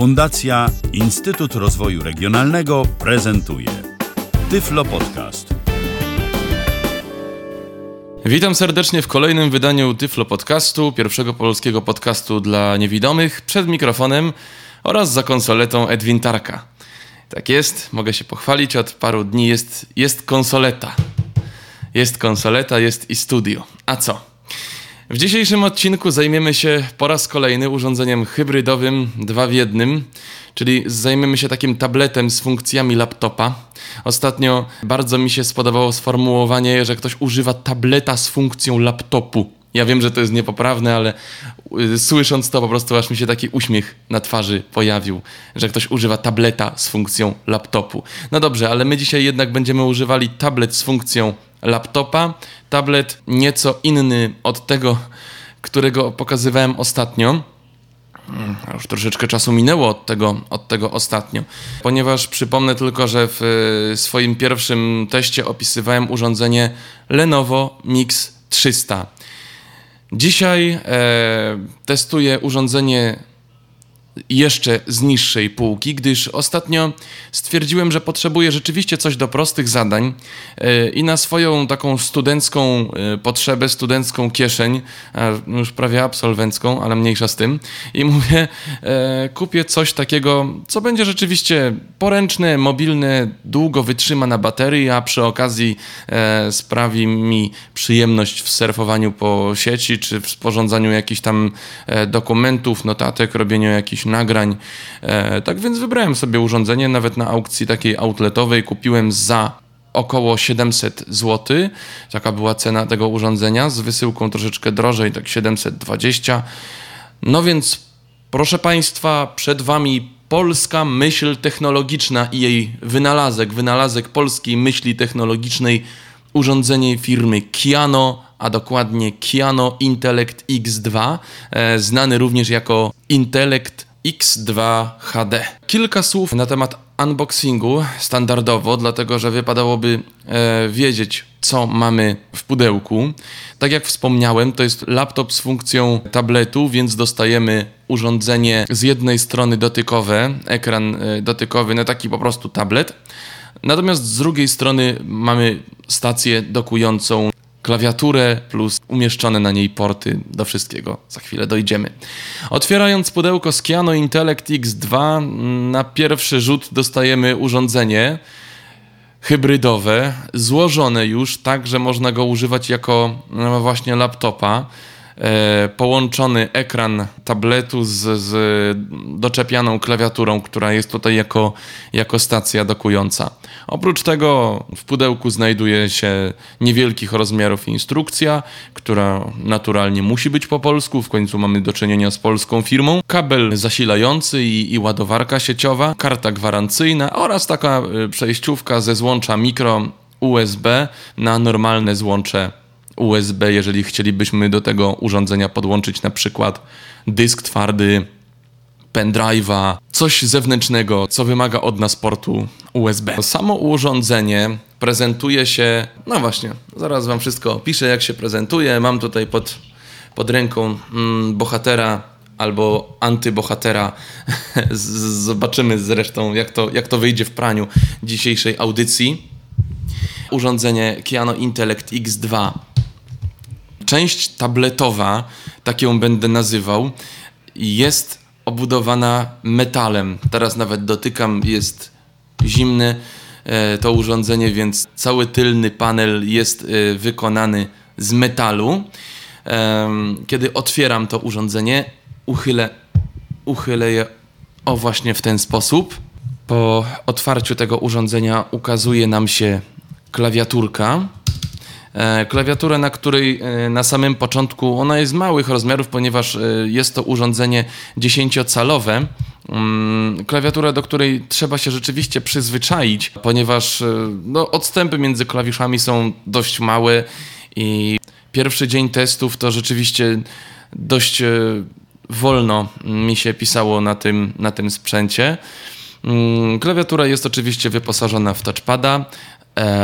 Fundacja Instytut Rozwoju Regionalnego prezentuje Tyflo Podcast. Witam serdecznie w kolejnym wydaniu Tyflo Podcastu, pierwszego polskiego podcastu dla niewidomych, przed mikrofonem oraz za konsoletą Edwin Tarka. Tak jest, mogę się pochwalić, od paru dni jest, jest konsoleta. Jest konsoleta, jest i studio. A co? W dzisiejszym odcinku zajmiemy się po raz kolejny urządzeniem hybrydowym dwa w jednym, czyli zajmiemy się takim tabletem z funkcjami laptopa. Ostatnio bardzo mi się spodobało sformułowanie, że ktoś używa tableta z funkcją laptopu. Ja wiem, że to jest niepoprawne, ale y, słysząc to po prostu aż mi się taki uśmiech na twarzy pojawił, że ktoś używa tableta z funkcją laptopu. No dobrze, ale my dzisiaj jednak będziemy używali tablet z funkcją laptopa. Tablet nieco inny od tego, którego pokazywałem ostatnio. Już troszeczkę czasu minęło od tego, od tego ostatnio, ponieważ przypomnę tylko, że w y, swoim pierwszym teście opisywałem urządzenie Lenovo Mix 300. Dzisiaj e, testuję urządzenie jeszcze z niższej półki, gdyż ostatnio stwierdziłem, że potrzebuję rzeczywiście coś do prostych zadań e, i na swoją taką studencką e, potrzebę, studencką kieszeń, już prawie absolwencką, ale mniejsza z tym, i mówię, e, kupię coś takiego, co będzie rzeczywiście poręczne, mobilne, długo wytrzyma na baterii, a przy okazji sprawi mi przyjemność w surfowaniu po sieci, czy w sporządzaniu jakichś tam dokumentów, notatek, robieniu jakichś jakichś nagrań. E, tak więc wybrałem sobie urządzenie, nawet na aukcji takiej outletowej kupiłem za około 700 zł. Taka była cena tego urządzenia, z wysyłką troszeczkę drożej, tak 720. No więc, proszę Państwa, przed Wami polska myśl technologiczna i jej wynalazek, wynalazek polskiej myśli technologicznej, urządzenie firmy Kiano, a dokładnie Kiano Intellect X2, e, znany również jako Intellect X2 HD. Kilka słów na temat unboxingu standardowo, dlatego że wypadałoby e, wiedzieć, co mamy w pudełku. Tak jak wspomniałem, to jest laptop z funkcją tabletu, więc dostajemy urządzenie z jednej strony dotykowe, ekran e, dotykowy, no taki po prostu tablet. Natomiast z drugiej strony mamy stację dokującą klawiaturę plus umieszczone na niej porty do wszystkiego. Za chwilę dojdziemy. Otwierając pudełko z Kiano Intellect X2 na pierwszy rzut dostajemy urządzenie hybrydowe, złożone już tak, że można go używać jako no właśnie laptopa. E, połączony ekran tabletu z, z doczepianą klawiaturą, która jest tutaj jako, jako stacja dokująca. Oprócz tego w pudełku znajduje się niewielkich rozmiarów instrukcja, która naturalnie musi być po polsku, w końcu mamy do czynienia z polską firmą, kabel zasilający i, i ładowarka sieciowa, karta gwarancyjna oraz taka e, przejściówka ze złącza mikro USB na normalne złącze USB, jeżeli chcielibyśmy do tego urządzenia podłączyć na przykład dysk twardy, pendrive'a, coś zewnętrznego, co wymaga od nas portu USB. Samo urządzenie prezentuje się, no właśnie, zaraz wam wszystko opiszę, jak się prezentuje. Mam tutaj pod, pod ręką mm, bohatera albo antybohatera. Zobaczymy zresztą, jak to, jak to wyjdzie w praniu dzisiejszej audycji. Urządzenie Kiano Intellect X2 część tabletowa, tak ją będę nazywał, jest obudowana metalem. Teraz nawet dotykam, jest zimne e, to urządzenie, więc cały tylny panel jest e, wykonany z metalu. Kiedy otwieram to urządzenie, uchylę, uchylę je o właśnie w ten sposób. Po otwarciu tego urządzenia ukazuje nam się klawiaturka klawiaturę, na której e, na samym początku ona jest małych rozmiarów, ponieważ e, jest to urządzenie 10-calowe. Mm, klawiatura, do której trzeba się rzeczywiście przyzwyczaić, ponieważ no, odstępy między klawiszami są dość małe i pierwszy dzień testów to rzeczywiście dość wolno mi się pisało na tym, na tym sprzęcie. Mm, klawiatura jest oczywiście wyposażona w touchpada, E,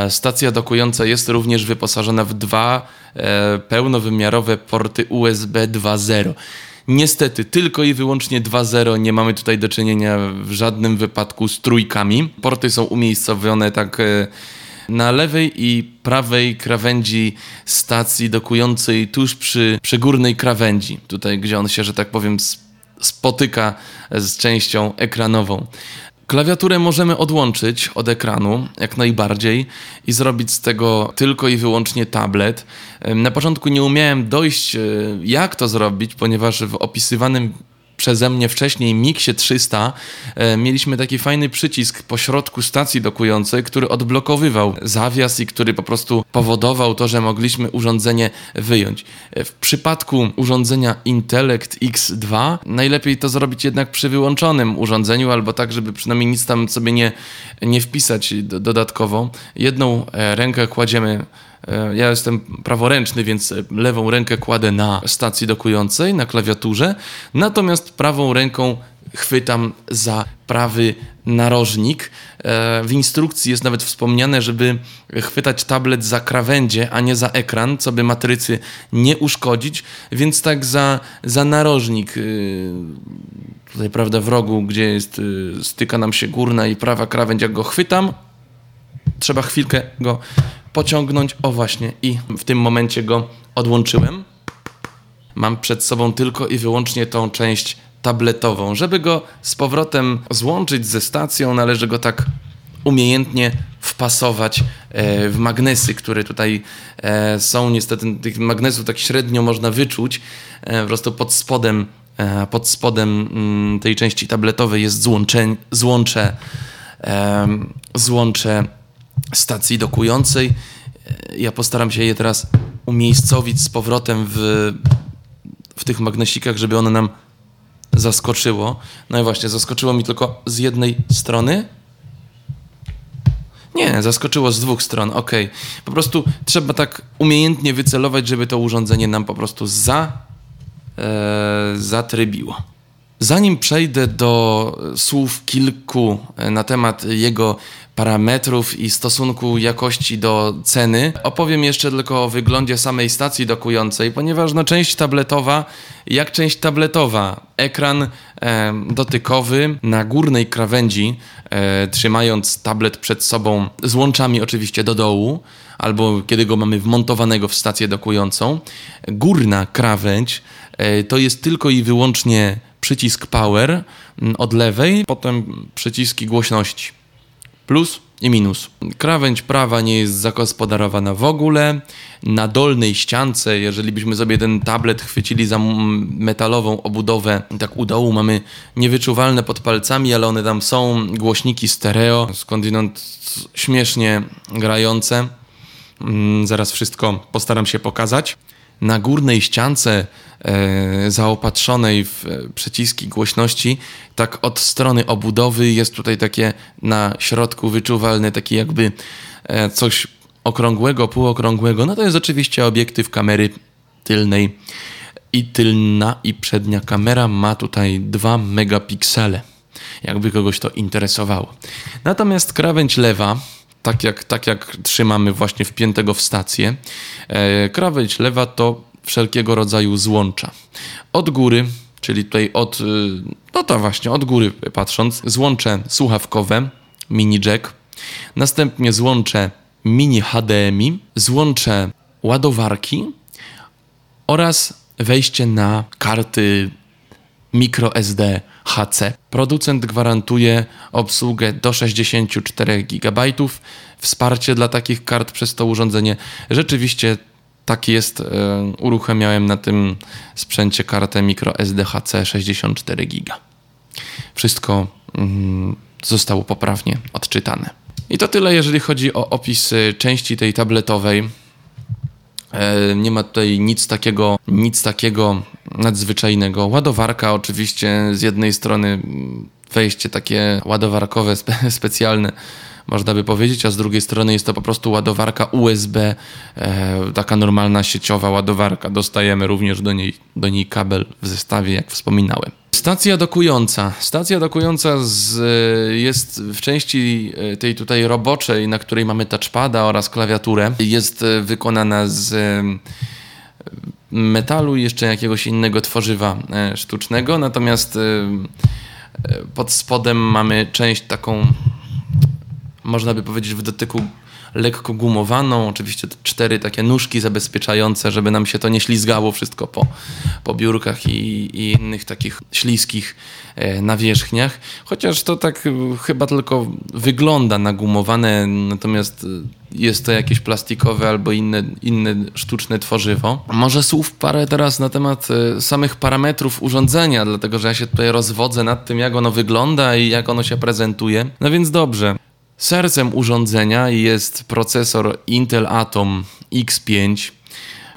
stacja dokująca jest również wyposażona w dwa e, pełnowymiarowe porty USB 2.0. Niestety, tylko i wyłącznie 2.0. Nie mamy tutaj do czynienia w żadnym wypadku z trójkami. Porty są umiejscowione tak e, na lewej i prawej krawędzi stacji dokującej tuż przy górnej krawędzi. Tutaj, gdzie on się, że tak powiem, spotyka z częścią ekranową. Klawiaturę możemy odłączyć od ekranu, jak najbardziej, i zrobić z tego tylko i wyłącznie tablet. Na początku nie umiałem dojść, e, jak to zrobić, ponieważ w opisywanym przeze mnie wcześniej Mixie 300 e, mieliśmy taki fajny przycisk po środku stacji dokującej, który odblokowywał zawias i który po prostu powodował to, że mogliśmy urządzenie wyjąć. E, w przypadku urządzenia Intellect X2 najlepiej to zrobić jednak przy wyłączonym urządzeniu albo tak, żeby przynajmniej nic tam sobie nie, nie wpisać dodatkowo. Jedną e, rękę kładziemy ja jestem praworęczny, więc lewą rękę kładę na stacji dokującej, na klawiaturze, natomiast prawą ręką chwytam za prawy narożnik. E, w instrukcji jest nawet wspomniane, żeby chwytać tablet za krawędzie, a nie za ekran, co by matrycy nie uszkodzić, więc tak za, za narożnik. E, tutaj, prawda, w rogu, gdzie jest, styka nam się górna i prawa krawędź, jak go chwytam, trzeba chwilkę go pociągnąć. O właśnie, i w tym momencie go odłączyłem. Mam przed sobą tylko i wyłącznie tą część tabletową. Żeby go z powrotem złączyć ze stacją, należy go tak umiejętnie wpasować e, w magnesy, które tutaj e, są. Niestety tych magnesów tak średnio można wyczuć. E, po prostu pod spodem, pod spodem mm, tej części tabletowej jest złącze, złącze, złącze stacji dokującej. E, ja postaram się je teraz umiejscowić z powrotem w, w tych magnesikach, żeby one nam zaskoczyło. No i właśnie, zaskoczyło mi tylko z jednej strony. Nie, zaskoczyło z dwóch stron, ok. Po prostu trzeba tak umiejętnie wycelować, żeby to urządzenie nam po prostu za, e, zatrybiło. Zanim przejdę do słów kilku e, na temat jego parametrów i stosunku jakości do ceny. Opowiem jeszcze tylko o wyglądzie samej stacji dokującej, ponieważ no, część tabletowa, jak część tabletowa, ekran e, dotykowy na górnej krawędzi, e, trzymając tablet przed sobą z łączami oczywiście do dołu, albo kiedy go mamy wmontowanego w stację dokującą. Górna krawędź e, to jest tylko i wyłącznie przycisk power od lewej, potem przyciski głośności plus i minus. Krawędź prawa nie jest zagospodarowana w ogóle. Na dolnej ściance, jeżeli byśmy sobie ten tablet chwycili za metalową obudowę, tak u dołu mamy niewyczuwalne pod palcami, ale one tam są, głośniki stereo, skądinąd śmiesznie grające. Mm, zaraz wszystko postaram się pokazać na górnej ściance e, zaopatrzonej w e, przyciski głośności, tak od strony obudowy jest tutaj takie na środku wyczuwalne taki jakby e, coś okrągłego, półokrągłego. No to jest oczywiście obiektyw kamery tylnej i tylna i przednia kamera ma tutaj 2 megapiksele. Jakby kogoś to interesowało. Natomiast krawędź lewa tak jak, tak jak trzymamy właśnie wpiętego w stację. E, krawędź lewa to wszelkiego rodzaju złącza. Od góry, czyli tutaj od, y, no to właśnie, od góry patrząc, złącze słuchawkowe, mini jack, następnie złącze mini HDMI, złącze ładowarki oraz wejście na karty microSD HC. Producent gwarantuje obsługę do 64 GB, wsparcie dla takich kart przez to urządzenie. Rzeczywiście tak jest. E, uruchamiałem na tym sprzęcie kartę microSD HC 64 GB. Wszystko mm, zostało poprawnie odczytane. I to tyle, jeżeli chodzi o opis części tej tabletowej. E, nie ma tutaj nic takiego, nic takiego nadzwyczajnego. Ładowarka oczywiście z jednej strony mm, wejście takie ładowarkowe spe, specjalne można by powiedzieć, a z drugiej strony jest to po prostu ładowarka USB, e, taka normalna sieciowa ładowarka. Dostajemy również do niej, do niej kabel w zestawie, jak wspominałem. Stacja dokująca. Stacja dokująca z, jest w części e, tej tutaj roboczej, na której mamy touchpada oraz klawiaturę. Jest e, wykonana z metalu i jeszcze jakiegoś innego tworzywa e, sztucznego. Natomiast pod spodem mamy część taką, można by powiedzieć, w dotyku lekko gumowaną, oczywiście cztery takie nóżki zabezpieczające, żeby nam się to nie ślizgało wszystko po, po biurkach i, i innych takich śliskich e, nawierzchniach. Chociaż to tak e, chyba tylko wygląda na gumowane, natomiast e, jest to jakieś plastikowe albo inne, inne sztuczne tworzywo. Może słów parę teraz na temat samych parametrów urządzenia, dlatego że ja się tutaj rozwodzę nad tym, jak ono wygląda i jak ono się prezentuje. No więc dobrze. Sercem urządzenia jest procesor Intel Atom X5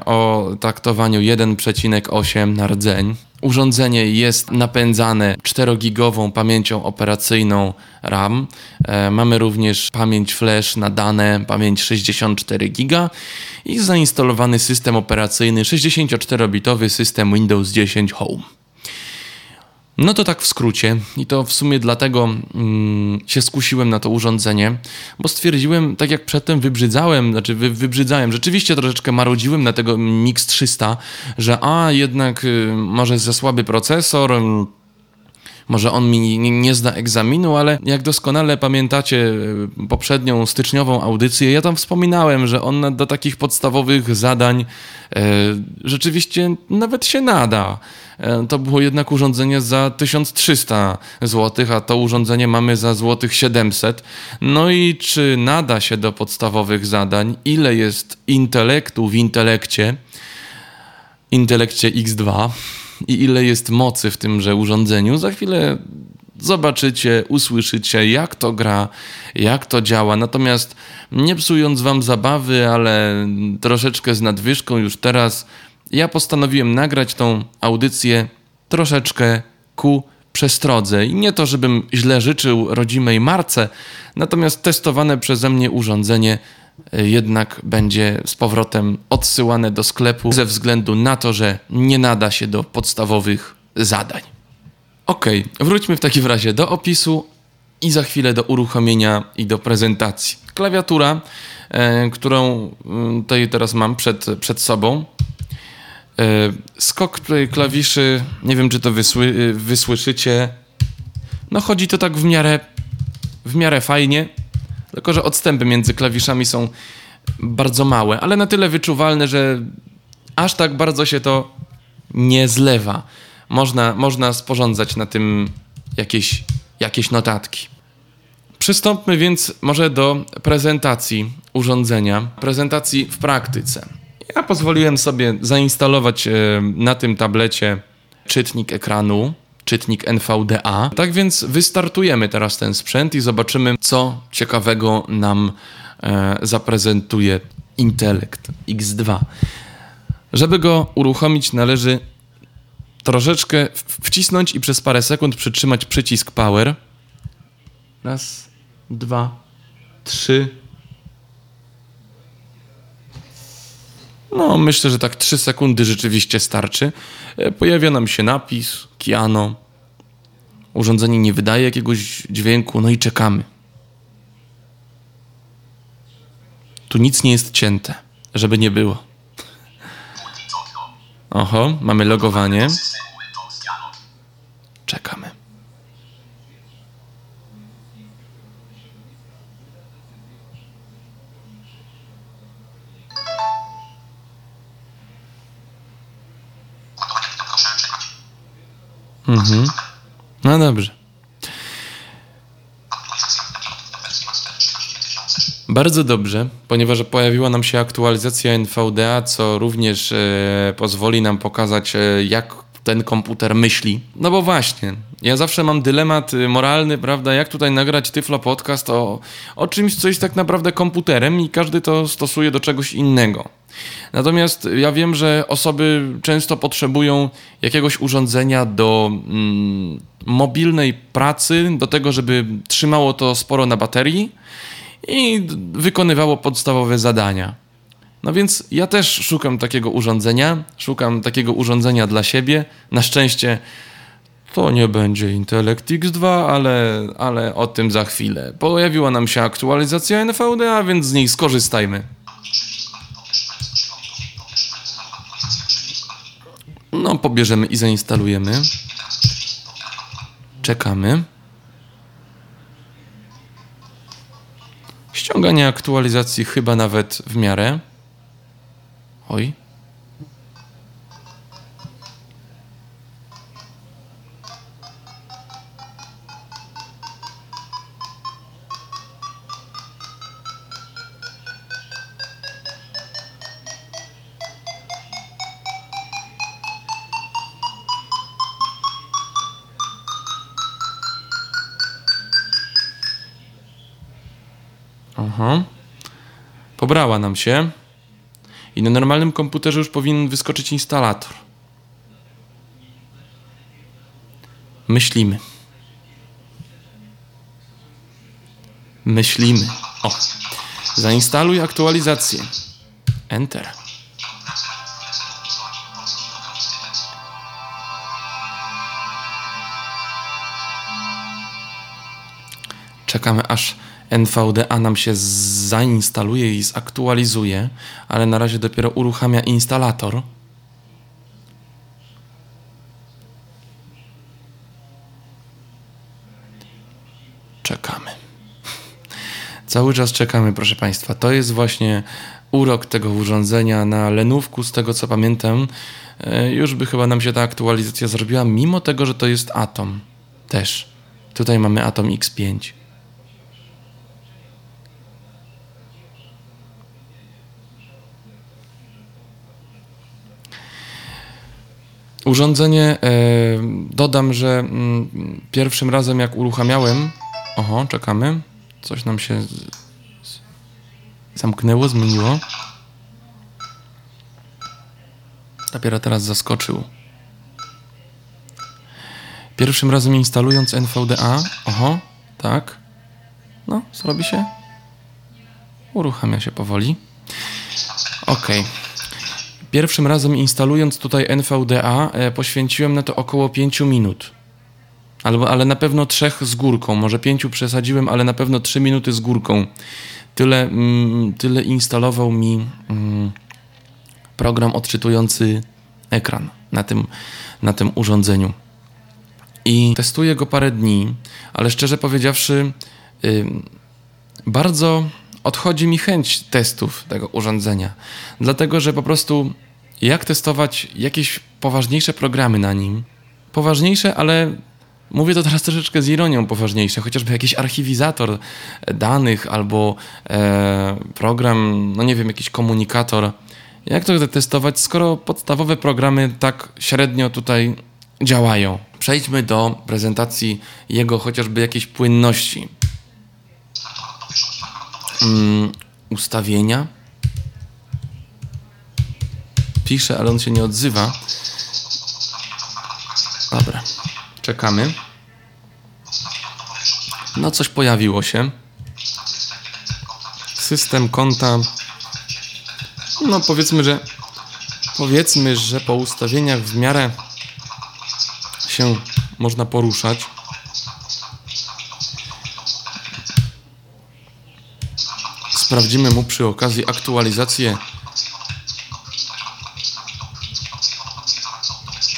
o taktowaniu 1,8 na rdzeń. Urządzenie jest napędzane 4-gigową pamięcią operacyjną RAM. E, mamy również pamięć flash na dane, pamięć 64 GB i zainstalowany system operacyjny 64-bitowy system Windows 10 Home. No to tak w skrócie. I to w sumie dlatego mm, się skusiłem na to urządzenie, bo stwierdziłem, tak jak przedtem wybrzydzałem, znaczy wy, wybrzydzałem, rzeczywiście troszeczkę marudziłem na tego Mix 300, że a jednak y, może za słaby procesor, może on mi nie, nie, zda egzaminu, ale jak doskonale pamiętacie e, poprzednią styczniową audycję, ja tam wspominałem, że on do takich podstawowych zadań e, rzeczywiście nawet się nada. E, to było jednak urządzenie za 1300 zł, a to urządzenie mamy za złotych 700. No i czy nada się do podstawowych zadań? Ile jest intelektu w intelekcie? Intelekcie X2 i ile jest mocy w tymże urządzeniu. Za chwilę zobaczycie, usłyszycie, jak to gra, jak to działa. Natomiast nie psując Wam zabawy, ale troszeczkę z nadwyżką już teraz, ja postanowiłem nagrać tą audycję troszeczkę ku przestrodze. I nie to, żebym źle życzył rodzimej Marce, natomiast testowane przeze mnie urządzenie jednak będzie z powrotem odsyłane do sklepu ze względu na to, że nie nada się do podstawowych zadań. Ok, wróćmy w takim razie do opisu i za chwilę do uruchomienia i do prezentacji. Klawiatura, e, którą mm, tutaj teraz mam przed, przed sobą. E, skok klawiszy, nie wiem czy to wysły, wysłyszycie. No chodzi to tak w miarę, w miarę fajnie. Tylko, że odstępy między klawiszami są bardzo małe, ale na tyle wyczuwalne, że aż tak bardzo się to nie zlewa. Można, można sporządzać na tym jakieś, jakieś notatki. Przystąpmy więc może do prezentacji urządzenia, prezentacji w praktyce. Ja pozwoliłem sobie zainstalować e, na tym tablecie czytnik ekranu czytnik NVDA. Tak więc wystartujemy teraz ten sprzęt i zobaczymy, co ciekawego nam e, zaprezentuje Intelekt X2. Żeby go uruchomić, należy troszeczkę wcisnąć i przez parę sekund przytrzymać przycisk Power. Raz, dwa, trzy. No, myślę, że tak 3 sekundy rzeczywiście starczy. E, pojawia nam się napis Kiano. Urządzenie nie wydaje jakiegoś dźwięku, no i czekamy. Tu nic nie jest cięte, żeby nie było. Oho, mamy logowanie. Czekamy. Mhm. No dobrze. Bardzo dobrze, ponieważ pojawiła nam się aktualizacja NVDA, co również e, pozwoli nam pokazać, e, jak ten komputer myśli. No bo właśnie, ja zawsze mam dylemat y, moralny, prawda, jak tutaj nagrać Tyflo Podcast o, o czymś, co jest tak naprawdę komputerem i każdy to stosuje do czegoś innego. Natomiast ja wiem, że osoby często potrzebują jakiegoś urządzenia do mm, mobilnej pracy, do tego, żeby trzymało to sporo na baterii i wykonywało podstawowe zadania. No więc ja też szukam takiego urządzenia, szukam takiego urządzenia dla siebie. Na szczęście to nie będzie Intellect X2, ale, ale o tym za chwilę. Pojawiła nam się aktualizacja NVDA, więc z niej skorzystajmy. No, pobierzemy i zainstalujemy. Czekamy. Ściąganie aktualizacji chyba nawet w miarę. Oj. Pobrała nam się. I na normalnym komputerze już powinien wyskoczyć instalator. Myślimy. Myślimy. O. Zainstaluj aktualizację. Enter. Czekamy aż NVDA nam się zainstaluje i zaktualizuje, ale na razie dopiero uruchamia instalator. Czekamy. Cały czas czekamy, proszę Państwa. To jest właśnie urok tego urządzenia na Lenówku, z tego co pamiętam. E, już by chyba nam się ta aktualizacja zrobiła, mimo tego, że to jest Atom. Też. Tutaj mamy Atom X5. Urządzenie, e, dodam, że mm, pierwszym razem jak uruchamiałem, oho, czekamy, coś nam się zamknęło, zmieniło. Dopiero teraz zaskoczył. Pierwszym razem instalując NVDA, oho, tak, no, zrobi się, uruchamia się powoli. Ok. Pierwszym razem instalując tutaj NVDA e, poświęciłem na to około 5 minut. Albo, ale na pewno trzech z górką. Może pięciu przesadziłem, ale na pewno 3 minuty z górką. Tyle, mm, tyle instalował mi mm, program odczytujący ekran na tym, na tym urządzeniu. I testuję go parę dni, ale szczerze powiedziawszy, y, bardzo odchodzi mi chęć testów tego urządzenia. Dlatego, że po prostu jak testować jakieś poważniejsze programy na nim, poważniejsze, ale mówię to teraz troszeczkę z ironią poważniejsze, chociażby jakiś archiwizator danych albo e, program, no nie wiem, jakiś komunikator. Jak to testować, skoro podstawowe programy tak średnio tutaj działają? Przejdźmy do prezentacji jego chociażby jakiejś płynności. Mm, ustawienia. Pisze, ale on się nie odzywa. Dobra, czekamy. No coś pojawiło się. System konta. No powiedzmy, że powiedzmy, że po ustawieniach w miarę się można poruszać. Sprawdzimy mu przy okazji aktualizację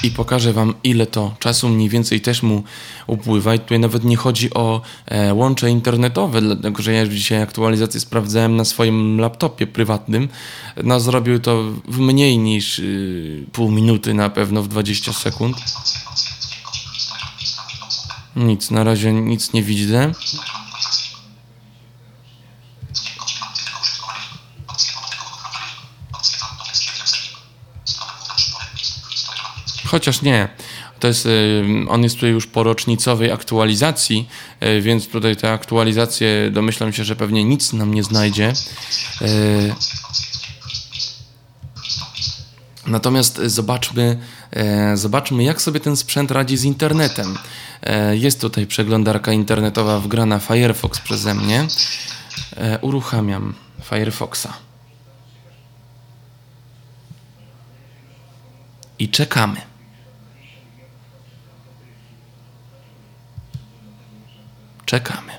i pokażę Wam, ile to czasu mniej więcej też mu upływa. I tutaj nawet nie chodzi o e, łącze internetowe, dlatego że ja dzisiaj aktualizację sprawdzałem na swoim laptopie prywatnym. No, zrobił to w mniej niż y, pół minuty na pewno, w 20 sekund. Nic, na razie nic nie widzę. Chociaż nie. To jest, y, on jest tutaj już po rocznicowej aktualizacji, y, więc tutaj te aktualizacje domyślam się, że pewnie nic nam nie znajdzie. Y, natomiast zobaczmy, zobaczmy, jak sobie ten sprzęt radzi z internetem. Jest tutaj przeglądarka internetowa wgrana Firefox przeze mnie. Uruchamiam Firefoxa. I czekamy. Czekamy.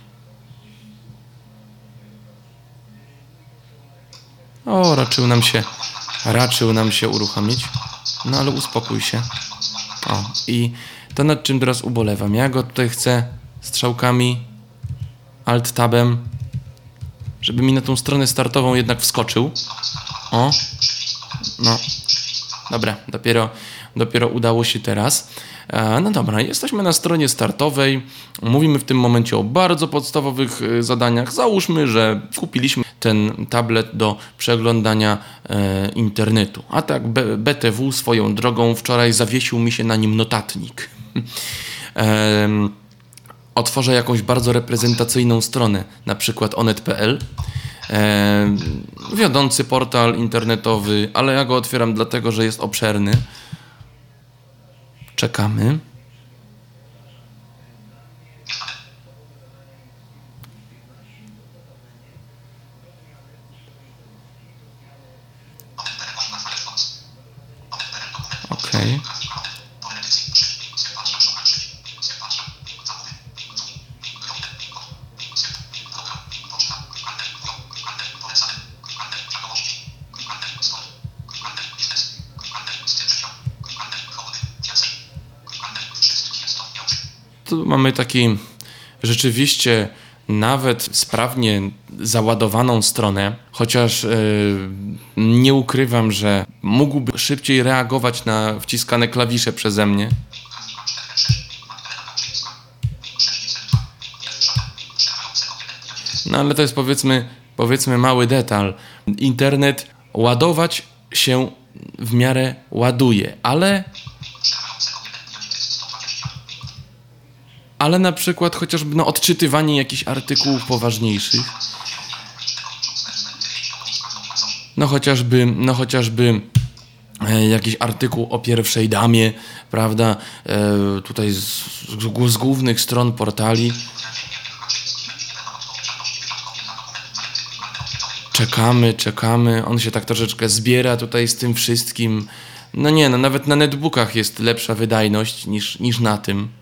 O, raczył nam się, raczył nam się uruchomić. No ale uspokój się. O, i to nad czym teraz ubolewam. Ja go tutaj chcę strzałkami, alt-tabem, żeby mi na tą stronę startową jednak wskoczył. O, no. Dobra, dopiero, dopiero udało się teraz. E, No dobra, jesteśmy na stronie startowej. Mówimy w tym momencie o bardzo podstawowych e, zadaniach. Załóżmy, że kupiliśmy ten tablet do przeglądania e, internetu. A tak BTW swoją drogą wczoraj zawiesił mi się na nim notatnik. Otworzę jakąś bardzo reprezentacyjną stronę, na przykład onet.pl. Wiodący portal internetowy, ale ja go otwieram dlatego, że jest obszerny. Czekamy. Okej. Tu mamy taki rzeczywiście nawet sprawnie załadowaną stronę, chociaż e, nie ukrywam, że mógłby szybciej reagować na wciskane klawisze przeze mnie. No ale to jest powiedzmy, powiedzmy mały detal. Internet ładować się w miarę ładuje, ale ale na przykład chociażby no, odczytywanie jakichś artykułów poważniejszych. No chociażby, no chociażby e, jakiś artykuł o pierwszej damie, prawda? E, tutaj z, z, z głównych stron portali. Czekamy, czekamy. On się tak troszeczkę zbiera tutaj z tym wszystkim. No nie, no nawet na netbookach jest lepsza wydajność niż, niż na tym.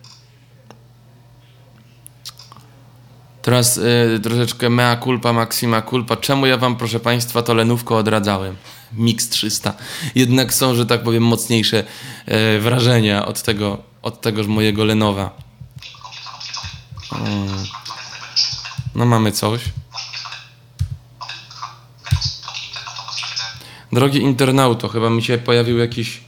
Teraz y, troszeczkę mea culpa, maxima culpa. Czemu ja wam, proszę państwa, to lenówko odradzałem? Mix 300. Jednak są, że tak powiem, mocniejsze y, wrażenia od tego, od tegoż mojego Lenowa. Mm. No mamy coś. Drogi internauto, chyba mi się pojawił jakiś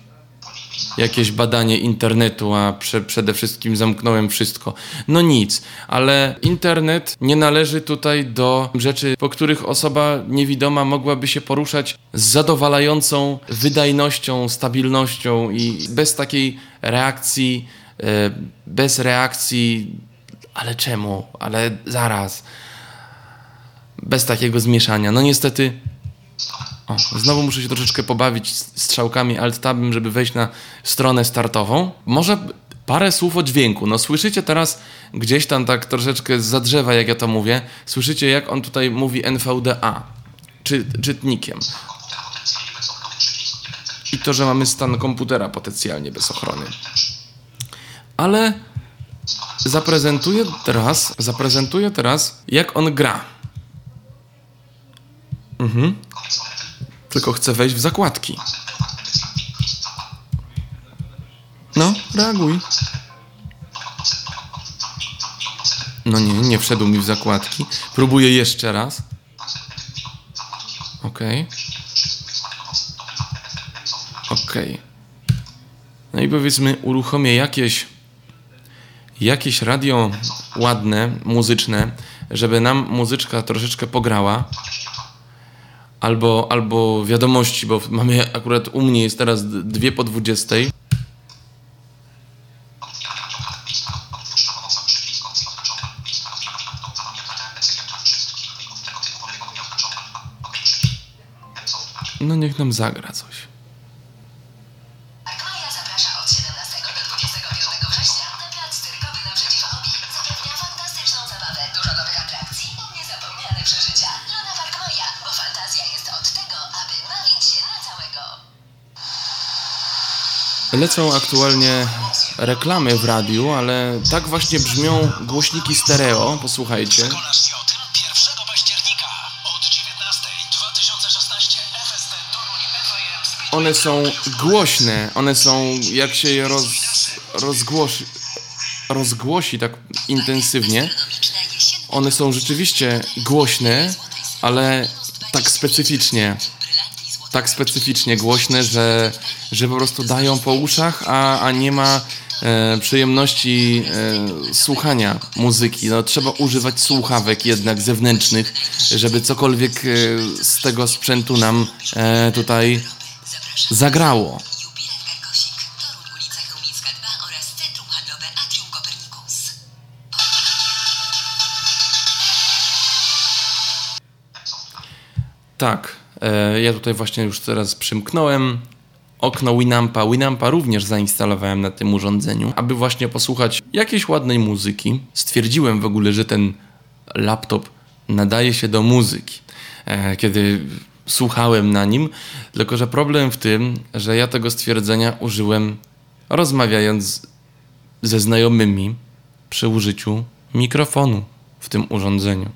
jakieś badanie internetu, a prze, przede wszystkim zamknąłem wszystko. No nic, ale internet nie należy tutaj do rzeczy, po których osoba niewidoma mogłaby się poruszać z zadowalającą wydajnością, stabilnością i bez takiej reakcji, e, bez reakcji, ale czemu? Ale zaraz. Bez takiego zmieszania. No niestety o, znowu muszę się troszeczkę pobawić strzałkami alt-tabem, żeby wejść na stronę startową. Może parę słów o dźwięku. No słyszycie teraz gdzieś tam tak troszeczkę za drzewa, jak ja to mówię, słyszycie jak on tutaj mówi NVDA, czy, czytnikiem. I to, że mamy stan komputera potencjalnie bez ochrony. Ale zaprezentuję teraz, zaprezentuję teraz, jak on gra. Mhm. Tylko chcę wejść w zakładki. No, reaguj. No nie, nie wszedł mi w zakładki. Próbuję jeszcze raz. Okej. Okej. No i powiedzmy, uruchomię jakieś jakieś radio ładne, muzyczne, żeby nam muzyczka troszeczkę pograła albo, albo wiadomości, bo mamy akurat u mnie jest teraz dwie po 20. No niech nam zagra coś. Lecą aktualnie reklamy w radiu, ale tak właśnie brzmią głośniki stereo. Posłuchajcie. Przekonasz się o tym 1 października od 19. 2016 FST Toruń FIM Speed one są głośne, one są, jak się je roz, rozgłosi, rozgłosi tak intensywnie, one są rzeczywiście głośne, ale tak specyficznie, tak specyficznie głośne, że, że po prostu dają po uszach, a, a nie ma e, przyjemności e, słuchania muzyki. No, trzeba używać słuchawek jednak zewnętrznych, żeby cokolwiek e, z tego sprzętu nam e, tutaj zagrało. Jubiler Karkosik, Toruń, ulica Chełmicka 2 oraz Centrum Handlowe Atrium Kopernikus. Tak, ja tutaj właśnie już teraz przymknąłem okno Winampa. Winampa również zainstalowałem na tym urządzeniu, aby właśnie posłuchać jakiejś ładnej muzyki. Stwierdziłem w ogóle, że ten laptop nadaje się do muzyki, e, kiedy słuchałem na nim, tylko że problem w tym, że ja tego stwierdzenia użyłem rozmawiając ze znajomymi przy użyciu mikrofonu w tym urządzeniu.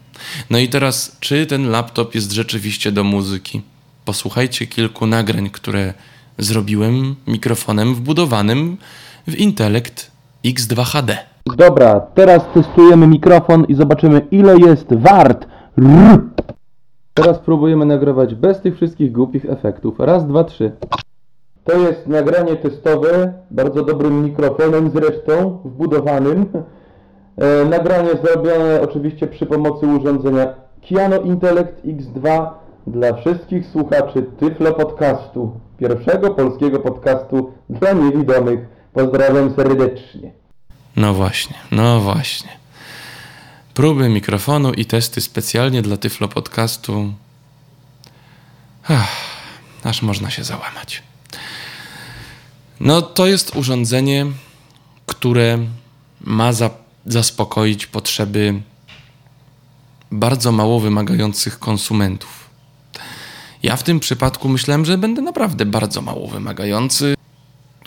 No i teraz, czy ten laptop jest rzeczywiście do muzyki? Posłuchajcie kilku nagrań, które zrobiłem mikrofonem wbudowanym w Intellect X2 HD. Dobra, teraz testujemy mikrofon i zobaczymy ile jest wart. Teraz próbujemy nagrywać bez tych wszystkich głupich efektów. Raz, dwa, trzy. To jest nagranie testowe, bardzo dobrym mikrofonem zresztą, wbudowanym. E, nagranie zrobione oczywiście przy pomocy urządzenia Kiano Intellect X2 dla wszystkich słuchaczy Tyflo Podcastu, pierwszego polskiego podcastu dla niewidomych. Pozdrawiam serdecznie. No właśnie, no właśnie. Próby mikrofonu i testy specjalnie dla Tyflo Podcastu. Ach, aż można się załamać. No, to jest urządzenie, które ma za, zaspokoić potrzeby bardzo mało wymagających konsumentów. Ja w tym przypadku myślałem, że będę naprawdę bardzo mało wymagający,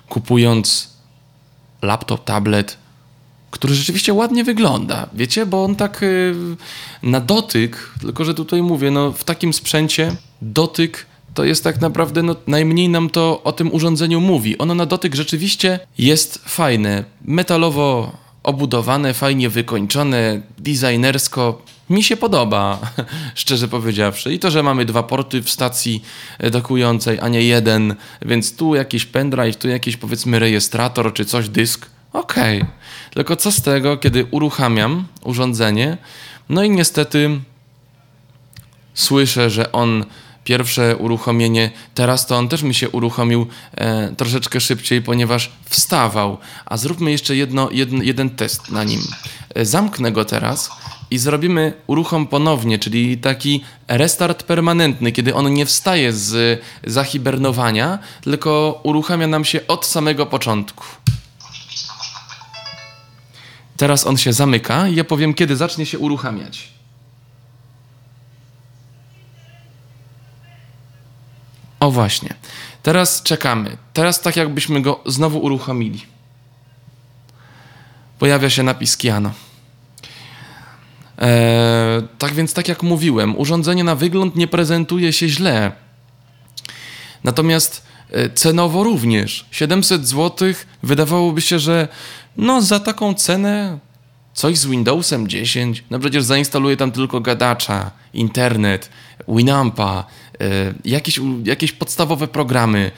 kupując laptop, tablet, który rzeczywiście ładnie wygląda. Wiecie, bo on tak y, na dotyk, tylko że tutaj mówię, no w takim sprzęcie dotyk to jest tak naprawdę, no najmniej nam to o tym urządzeniu mówi. Ono na dotyk rzeczywiście jest fajne, metalowo obudowane, fajnie wykończone, designersko. Mi się podoba, szczerze powiedziawszy. I to, że mamy dwa porty w stacji dokującej, a nie jeden, więc tu jakiś pendrive, tu jakiś powiedzmy rejestrator czy coś, dysk. Okej. Tylko co z tego, kiedy uruchamiam urządzenie, no i niestety słyszę, że on pierwsze uruchomienie, teraz to on też mi się uruchomił e, troszeczkę szybciej, ponieważ wstawał. A zróbmy jeszcze jedno, jeden, test na nim. E, zamknę go teraz i zrobimy uruchom ponownie, czyli taki restart permanentny, kiedy on nie wstaje z zahibernowania, tylko uruchamia nam się od samego początku. Teraz on się zamyka i ja powiem, kiedy zacznie się uruchamiać. O właśnie. Teraz czekamy. Teraz tak jakbyśmy go znowu uruchomili. Pojawia się napis Kiano. Eee, tak więc, tak jak mówiłem, urządzenie na wygląd nie prezentuje się źle. Natomiast e, cenowo również. 700 zł wydawałoby się, że no za taką cenę coś z Windowsem 10. No przecież zainstaluję tam tylko gadacza, internet, Winampa, jakieś, u- jakieś podstawowe programy.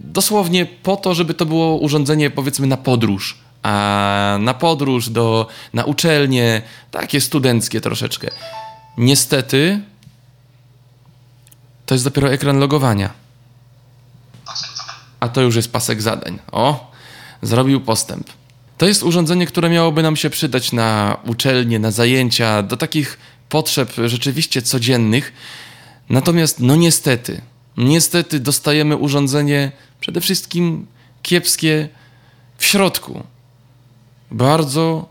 Dosłownie po to, żeby to było urządzenie powiedzmy na podróż. A na podróż do, na uczelnię, takie studenckie troszeczkę. Niestety to jest dopiero ekran logowania. A to już jest pasek zadań. O, zrobił postęp. To jest urządzenie, które miałoby nam się przydać na uczelnie, na zajęcia, do takich potrzeb rzeczywiście codziennych. Natomiast, no niestety, niestety dostajemy urządzenie przede wszystkim kiepskie w środku. Bardzo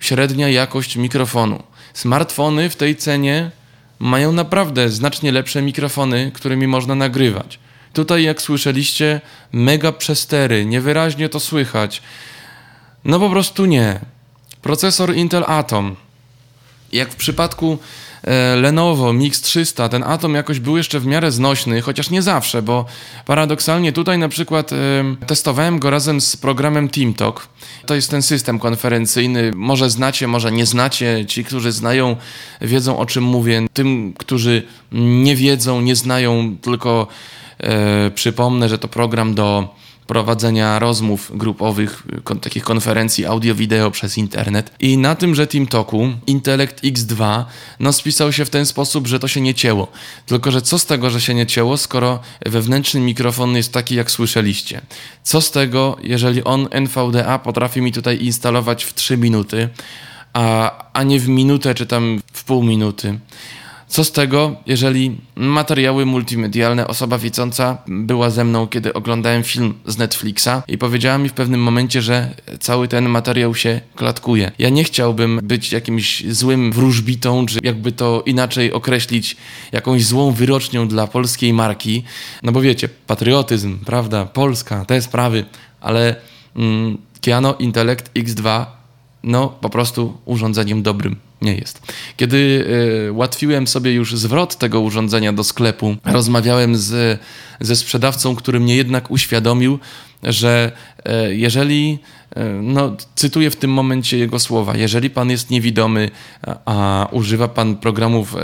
średnia jakość mikrofonu. Smartfony w tej cenie mają naprawdę znacznie lepsze mikrofony, którymi można nagrywać. Tutaj, jak słyszeliście, mega przestery, niewyraźnie to słychać. No po prostu nie. Procesor Intel Atom. Jak w przypadku Lenovo Mix 300, ten Atom jakoś był jeszcze w miarę znośny, chociaż nie zawsze, bo paradoksalnie tutaj na przykład e, testowałem go razem z programem TeamTalk. To jest ten system konferencyjny, może znacie, może nie znacie. Ci, którzy znają, wiedzą o czym mówię. Tym, którzy nie wiedzą, nie znają, tylko e, przypomnę, że to program do prowadzenia rozmów grupowych, kon, takich konferencji audio-wideo przez internet. I na tym, że TeamTalku Intellect X2 no, spisał się w ten sposób, że to się nie cięło. Tylko, że co z tego, że się nie cięło, skoro wewnętrzny mikrofon jest taki, jak słyszeliście? Co z tego, jeżeli on NVDA potrafi mi tutaj instalować w 3 minuty, a, a nie w minutę czy tam w pół minuty? Co z tego, jeżeli materiały multimedialne, osoba widząca była ze mną, kiedy oglądałem film z Netflixa i powiedziała mi w pewnym momencie, że cały ten materiał się klatkuje. Ja nie chciałbym być jakimś złym wróżbitą, czy jakby to inaczej określić, jakąś złą wyrocznią dla polskiej marki. No bo wiecie, patriotyzm, prawda, Polska, te sprawy, ale mm, Kiano Intellect X2 no po prostu urządzeniem dobrym nie jest. Kiedy y, ułatwiłem sobie już zwrot tego urządzenia do sklepu, rozmawiałem z, ze sprzedawcą, który mnie jednak uświadomił, że y, jeżeli, y, no cytuję w tym momencie jego słowa, jeżeli pan jest niewidomy, a, a używa pan programów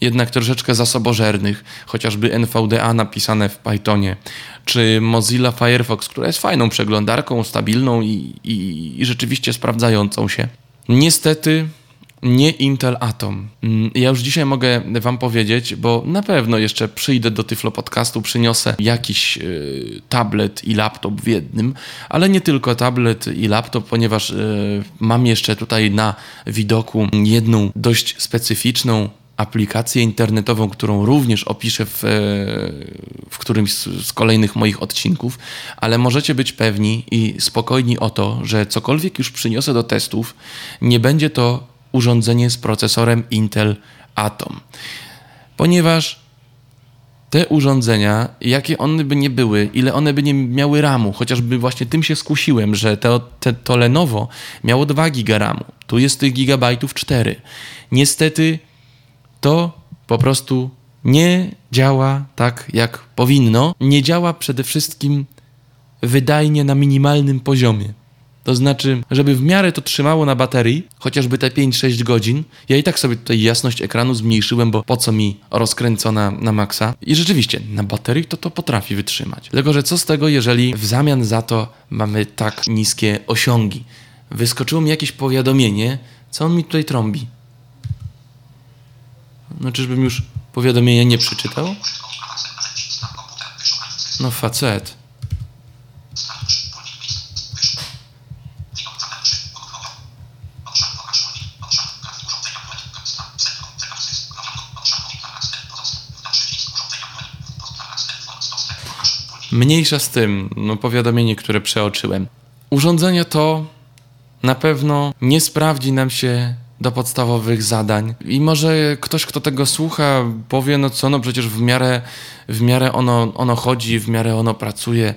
jednak troszeczkę zasobożernych, chociażby NVDA napisane w Pythonie, czy Mozilla Firefox, która jest fajną przeglądarką, stabilną i, i, i rzeczywiście sprawdzającą się. Niestety nie Intel Atom. Mm, ja już dzisiaj mogę Wam powiedzieć, bo na pewno jeszcze przyjdę do Tyflo Podcastu, przyniosę jakiś y, tablet i laptop w jednym, ale nie tylko tablet i laptop, ponieważ y, mam jeszcze tutaj na widoku jedną dość specyficzną aplikację internetową, którą również opiszę w, e, w którymś z kolejnych moich odcinków, ale możecie być pewni i spokojni o to, że cokolwiek już przyniosę do testów, nie będzie to urządzenie z procesorem Intel Atom. Ponieważ te urządzenia, jakie one by nie były, ile one by nie miały RAMu, chociażby właśnie tym się skusiłem, że to, te, to Lenovo miało 2 GB RAMu, tu jest tych gigabajtów 4. Niestety to po prostu nie działa tak, jak powinno. Nie działa przede wszystkim wydajnie na minimalnym poziomie. To znaczy, żeby w miarę to trzymało na baterii, chociażby te 5-6 godzin. Ja i tak sobie tutaj jasność ekranu zmniejszyłem, bo po co mi rozkręcona na maksa. I rzeczywiście, na baterii to to potrafi wytrzymać. Tylko, że co z tego, jeżeli w zamian za to mamy tak niskie osiągi? Wyskoczyło mi jakieś powiadomienie, co on mi tutaj trąbi. No czyżbym już powiadomienia nie przeczytał? No facet. Mniejsza z tym, no powiadomienie, które przeoczyłem. Urządzenie to na pewno nie sprawdzi nam się do podstawowych zadań. I może ktoś, kto tego słucha, powie, no co, no przecież w miarę, w miarę ono, ono chodzi, w miarę ono pracuje.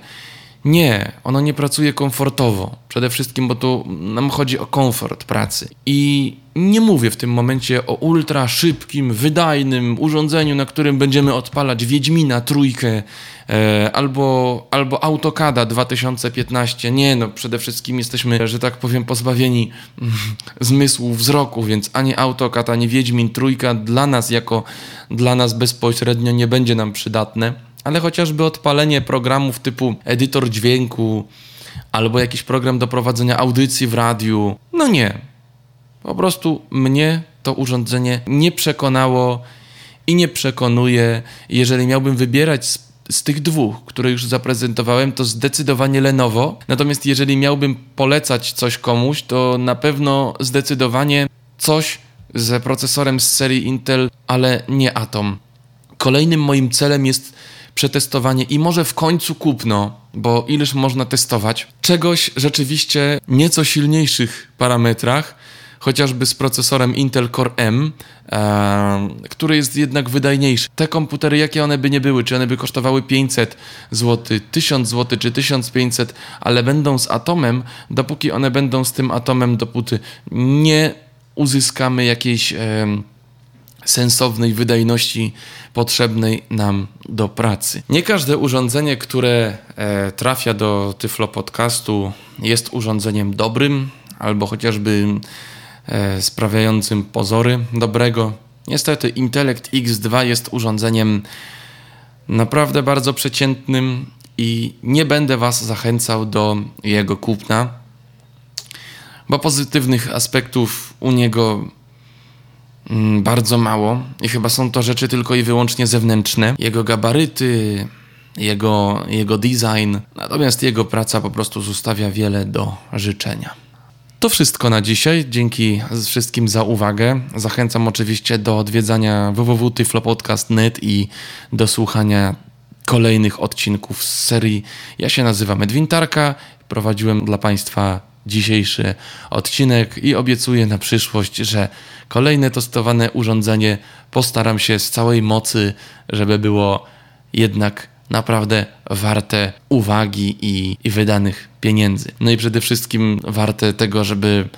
Nie, ono nie pracuje komfortowo. Przede wszystkim, bo tu nam chodzi o komfort pracy. I nie mówię w tym momencie o ultra szybkim, wydajnym urządzeniu, na którym będziemy odpalać Wiedźmina trójkę e, albo, albo AutoCADa 2015. Nie, no przede wszystkim jesteśmy, że tak powiem, pozbawieni zmysłu wzroku, więc ani AutoCAD, ani Wiedźmin trójka dla nas jako dla nas bezpośrednio nie będzie nam przydatne ale chociażby odpalenie programów typu edytor dźwięku albo jakiś program do prowadzenia audycji w radiu. No nie. Po prostu mnie to urządzenie nie przekonało i nie przekonuje. Jeżeli miałbym wybierać z, z tych dwóch, które już zaprezentowałem, to zdecydowanie Lenovo. Natomiast jeżeli miałbym polecać coś komuś, to na pewno zdecydowanie coś z procesorem z serii Intel, ale nie Atom. Kolejnym moim celem jest przetestowanie i może w końcu kupno, bo ileż można testować, czegoś rzeczywiście nieco silniejszych parametrach, chociażby z procesorem Intel Core M, e, który jest jednak wydajniejszy. Te komputery, jakie one by nie były, czy one by kosztowały 500 zł, 1000 zł czy 1500, ale będą z atomem, dopóki one będą z tym atomem, dopóty nie uzyskamy jakiejś. E, sensownej wydajności potrzebnej nam do pracy. Nie każde urządzenie, które e, trafia do Tyflo Podcastu jest urządzeniem dobrym albo chociażby e, sprawiającym pozory dobrego. Niestety Intellect X2 jest urządzeniem naprawdę bardzo przeciętnym i nie będę Was zachęcał do jego kupna, bo pozytywnych aspektów u niego bardzo mało i chyba są to rzeczy tylko i wyłącznie zewnętrzne. Jego gabaryty, jego, jego design, natomiast jego praca po prostu zostawia wiele do życzenia. To wszystko na dzisiaj. Dzięki wszystkim za uwagę. Zachęcam oczywiście do odwiedzania www.tyflopodcast.net i do słuchania kolejnych odcinków z serii. Ja się nazywam Edwin Tarka. Prowadziłem dla Państwa dzisiejszy odcinek i obiecuję na przyszłość, że kolejne testowane urządzenie postaram się z całej mocy, żeby było jednak naprawdę warte uwagi i, i wydanych pieniędzy. No i przede wszystkim warte tego, żeby,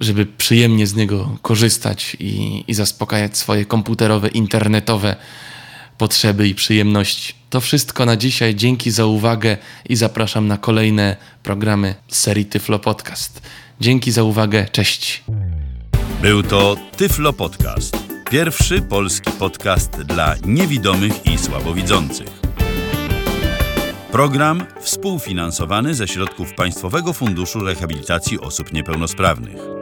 żeby przyjemnie z niego korzystać i, i zaspokajać swoje komputerowe, internetowe potrzeby i przyjemności. To wszystko na dzisiaj. Dzięki za uwagę i zapraszam na kolejne programy serii Tyflo Podcast. Dzięki za uwagę. Cześć. Był to Tyflo Podcast. Pierwszy polski podcast dla niewidomych i słabowidzących. Program współfinansowany ze środków Państwowego Funduszu Rehabilitacji Osób Niepełnosprawnych.